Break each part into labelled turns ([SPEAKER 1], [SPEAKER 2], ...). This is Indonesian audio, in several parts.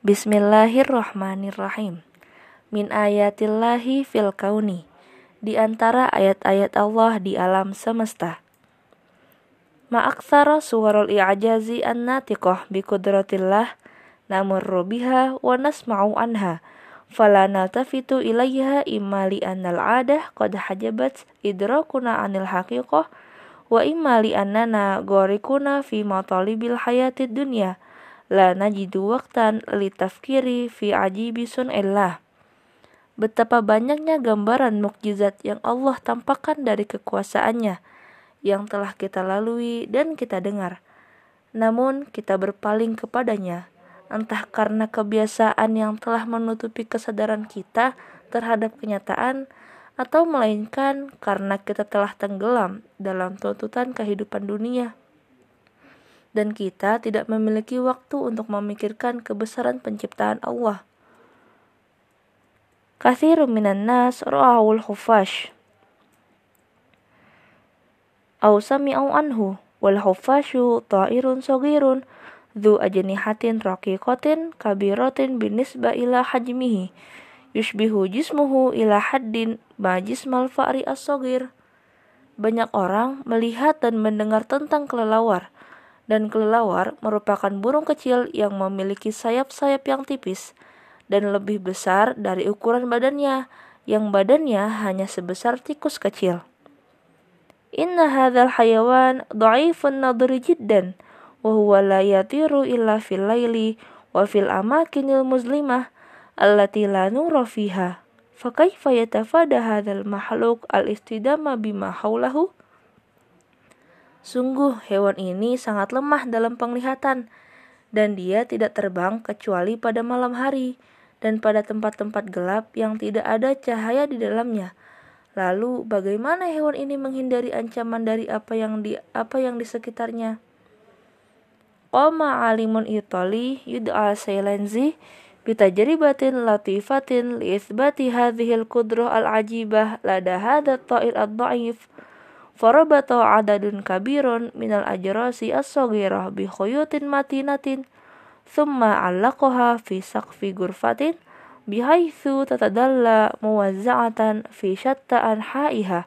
[SPEAKER 1] Bismillahirrahmanirrahim. Min ayatillahi fil kauni. Di antara ayat-ayat Allah di alam semesta. Ma'aksara suwarul i'ajazi an-natiqah bi kudratillah namurru biha wa nasma'u anha. Fala naltafitu ilayha imma li annal adah qad hajabat idrakuna anil haqiqah wa imma li annana gorikuna fi matalibil hayatid dunya la najidu waktan li tafkiri fi ajibi sun'illah. Betapa banyaknya gambaran mukjizat yang Allah tampakkan dari kekuasaannya yang telah kita lalui dan kita dengar. Namun kita berpaling kepadanya, entah karena kebiasaan yang telah menutupi kesadaran kita terhadap kenyataan, atau melainkan karena kita telah tenggelam dalam tuntutan kehidupan dunia dan kita tidak memiliki waktu untuk memikirkan kebesaran penciptaan Allah. Kathiru minan nas ra'awul khufash. Au sami'au anhu wal khufashu ta'irun sogirun dhu ajnihatin raqiqatin kabiratin binisba ila hajmihi yushbihu jismuhu ila haddin ma jismal fa'ri as-sogir. Banyak orang melihat dan mendengar tentang kelelawar, dan kelelawar merupakan burung kecil yang memiliki sayap-sayap yang tipis dan lebih besar dari ukuran badannya, yang badannya hanya sebesar tikus kecil. Inna hadzal hayawan dha'ifun nadri jiddan wa huwa la yatiru illa fil laili wa fil amakinil muslimah allati la nura fiha. Fakaifa yatafada hadzal makhluk al-istidama bima haulahu? Sungguh hewan ini sangat lemah dalam penglihatan dan dia tidak terbang kecuali pada malam hari dan pada tempat-tempat gelap yang tidak ada cahaya di dalamnya. Lalu bagaimana hewan ini menghindari ancaman dari apa yang di apa yang di sekitarnya? Qama alimun itali yud'a saylanzi bitajribatin latifatin li itsbati hadhil qudrah al-ajibah lada hadha ta'ir ad-dha'if Farabata adadun kabirun minal ajrasi as-saghirah bi khuyutin matinatin thumma allaqaha fi saqfi ghurfatin bihaitsu tatadalla muwazza'atan fi shatta anha'iha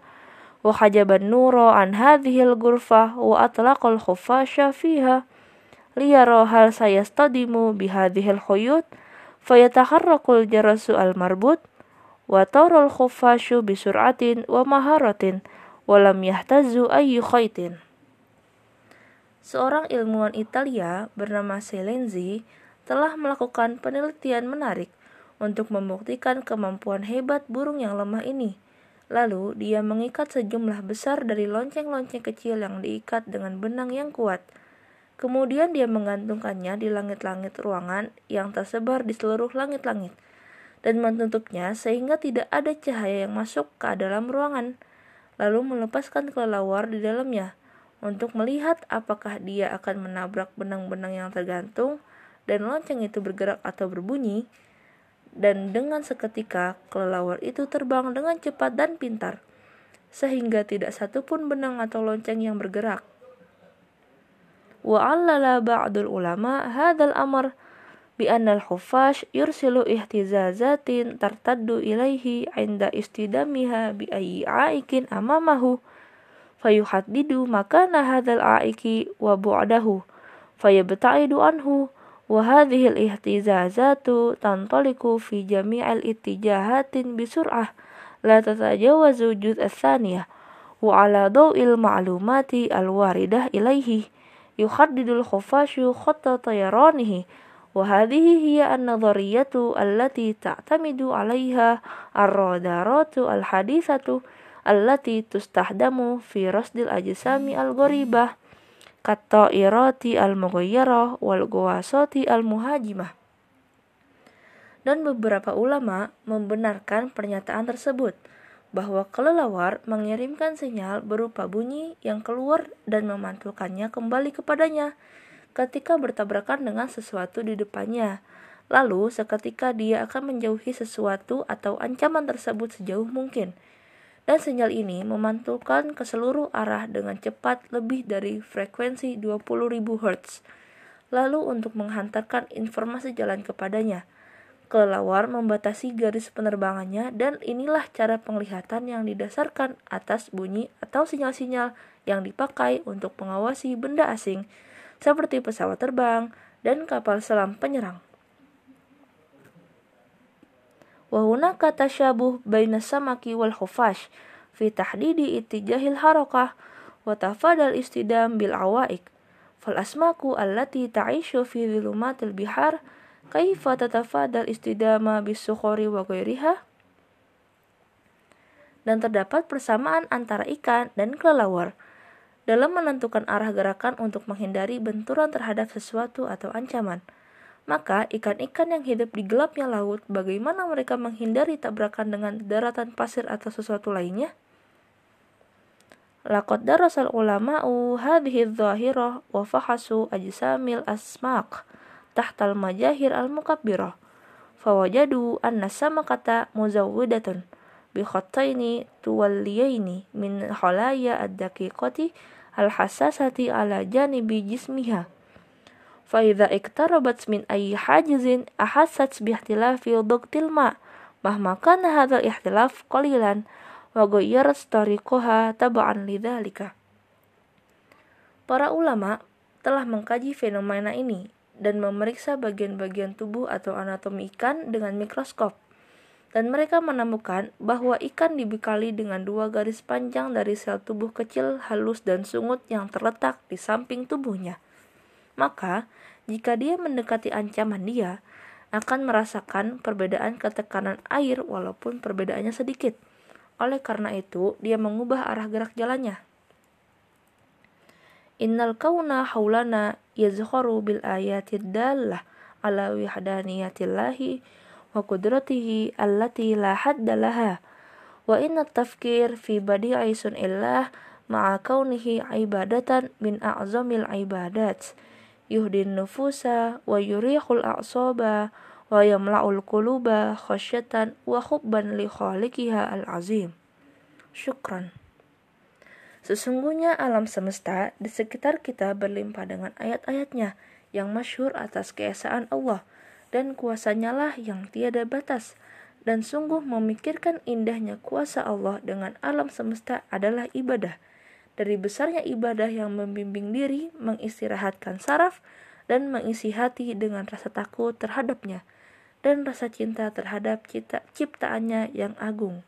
[SPEAKER 1] wa hajaban nura an hadhil ghurfah wa atlaqal khuffasha fiha liyara hal sayastadimu bihadhil khuyut fayataharrakul jarasu al-marbut wa taral khuffashu bisur'atin wa maharatin walam yahtazu ayyu khaitin. Seorang ilmuwan Italia bernama Selenzi telah melakukan penelitian menarik untuk membuktikan kemampuan hebat burung yang lemah ini. Lalu, dia mengikat sejumlah besar dari lonceng-lonceng kecil yang diikat dengan benang yang kuat. Kemudian dia menggantungkannya di langit-langit ruangan yang tersebar di seluruh langit-langit dan menutupnya sehingga tidak ada cahaya yang masuk ke dalam ruangan lalu melepaskan kelelawar di dalamnya untuk melihat apakah dia akan menabrak benang-benang yang tergantung dan lonceng itu bergerak atau berbunyi. Dan dengan seketika kelelawar itu terbang dengan cepat dan pintar, sehingga tidak satupun benang atau lonceng yang bergerak. Wa'allala ba'dul ulama hadal bi annal hufash yursilu ihtizazatin tartaddu ilaihi inda istidamiha bi ayyi aikin amamahu. Fayuhaddidu makana hadzal aiki wa bu'dahu. Fayabta'idu anhu. Wa hadhihi al-ihtizazatu tantaliqu fi jami'il ittijahatin bi sur'ah. La tatajawazu juz ath-thaniyah wa ala daw'il ma'lumati al-waridah ilaihi. Yuhaddidul khufashu khatta tayranihi وهذه هي النظرية التي تعتمد عليها الرادارات الحديثة التي تستخدم في رصد الأجسام الغريبة كالطائرات المغيرة والغواصات المهاجمة dan beberapa ulama membenarkan pernyataan tersebut bahwa kelelawar mengirimkan sinyal berupa bunyi yang keluar dan memantulkannya kembali kepadanya ketika bertabrakan dengan sesuatu di depannya. Lalu, seketika dia akan menjauhi sesuatu atau ancaman tersebut sejauh mungkin. Dan sinyal ini memantulkan ke seluruh arah dengan cepat lebih dari frekuensi 20.000 Hz. lalu untuk menghantarkan informasi jalan kepadanya. Kelelawar membatasi garis penerbangannya dan inilah cara penglihatan yang didasarkan atas bunyi atau sinyal-sinyal yang dipakai untuk mengawasi benda asing seperti pesawat terbang dan kapal selam penyerang. وهناك تشابه بين السمك والخفاش في تحديد اتجاه الحركة وتفادى الاصطدام بالعوائق فالأسماك التي تعيش في ظلمات البحار كيف تتفادى الاصطدام بالصخور وغيرها dan terdapat persamaan antara ikan dan kelelawar dalam menentukan arah gerakan untuk menghindari benturan terhadap sesuatu atau ancaman. Maka ikan-ikan yang hidup di gelapnya laut, bagaimana mereka menghindari tabrakan dengan daratan pasir atau sesuatu lainnya? Laqad darasal ulama'u hadhihi dhahirah wa fahasu ajsamil asmaq tahtal majahir al-mukabbirah. Fawajadu anna samakata muzawwidatun bikhattaini tuwalliyaini min halaya ad-daqiqati al-hassasati ala janibi jismiha. Faidha iktarabat min ayi hajizin ahassat bihtilafi dhuktil ma' mahma kana hadzal ihtilaf qalilan wa ghayyarat tariqaha tab'an lidzalika. Para ulama telah mengkaji fenomena ini dan memeriksa bagian-bagian tubuh atau anatomi ikan dengan mikroskop. Dan mereka menemukan bahwa ikan dibekali dengan dua garis panjang dari sel tubuh kecil, halus, dan sungut yang terletak di samping tubuhnya. Maka, jika dia mendekati ancaman dia, akan merasakan perbedaan ketekanan air walaupun perbedaannya sedikit. Oleh karena itu, dia mengubah arah gerak jalannya. Innal kauna haulana yazharu bil ayatid dallah ala wahdaniyatillahi wa qudratihi allati la hadda laha. Wa inna tafkir fi badi'i sun'illah ma'a kaunihi ibadatan min a'zamil ibadat yuhdin nufusa wa yurihul a'soba wa yamla'ul quluba khasyatan wa hubban li khaliqiha al-azim. Syukran. Sesungguhnya alam semesta di sekitar kita berlimpah dengan ayat-ayatnya yang masyhur atas keesaan Allah dan kuasanya lah yang tiada batas dan sungguh memikirkan indahnya kuasa Allah dengan alam semesta adalah ibadah dari besarnya ibadah yang membimbing diri, mengistirahatkan saraf, dan mengisi hati dengan rasa takut terhadapnya, dan rasa cinta terhadap cipta ciptaannya yang agung.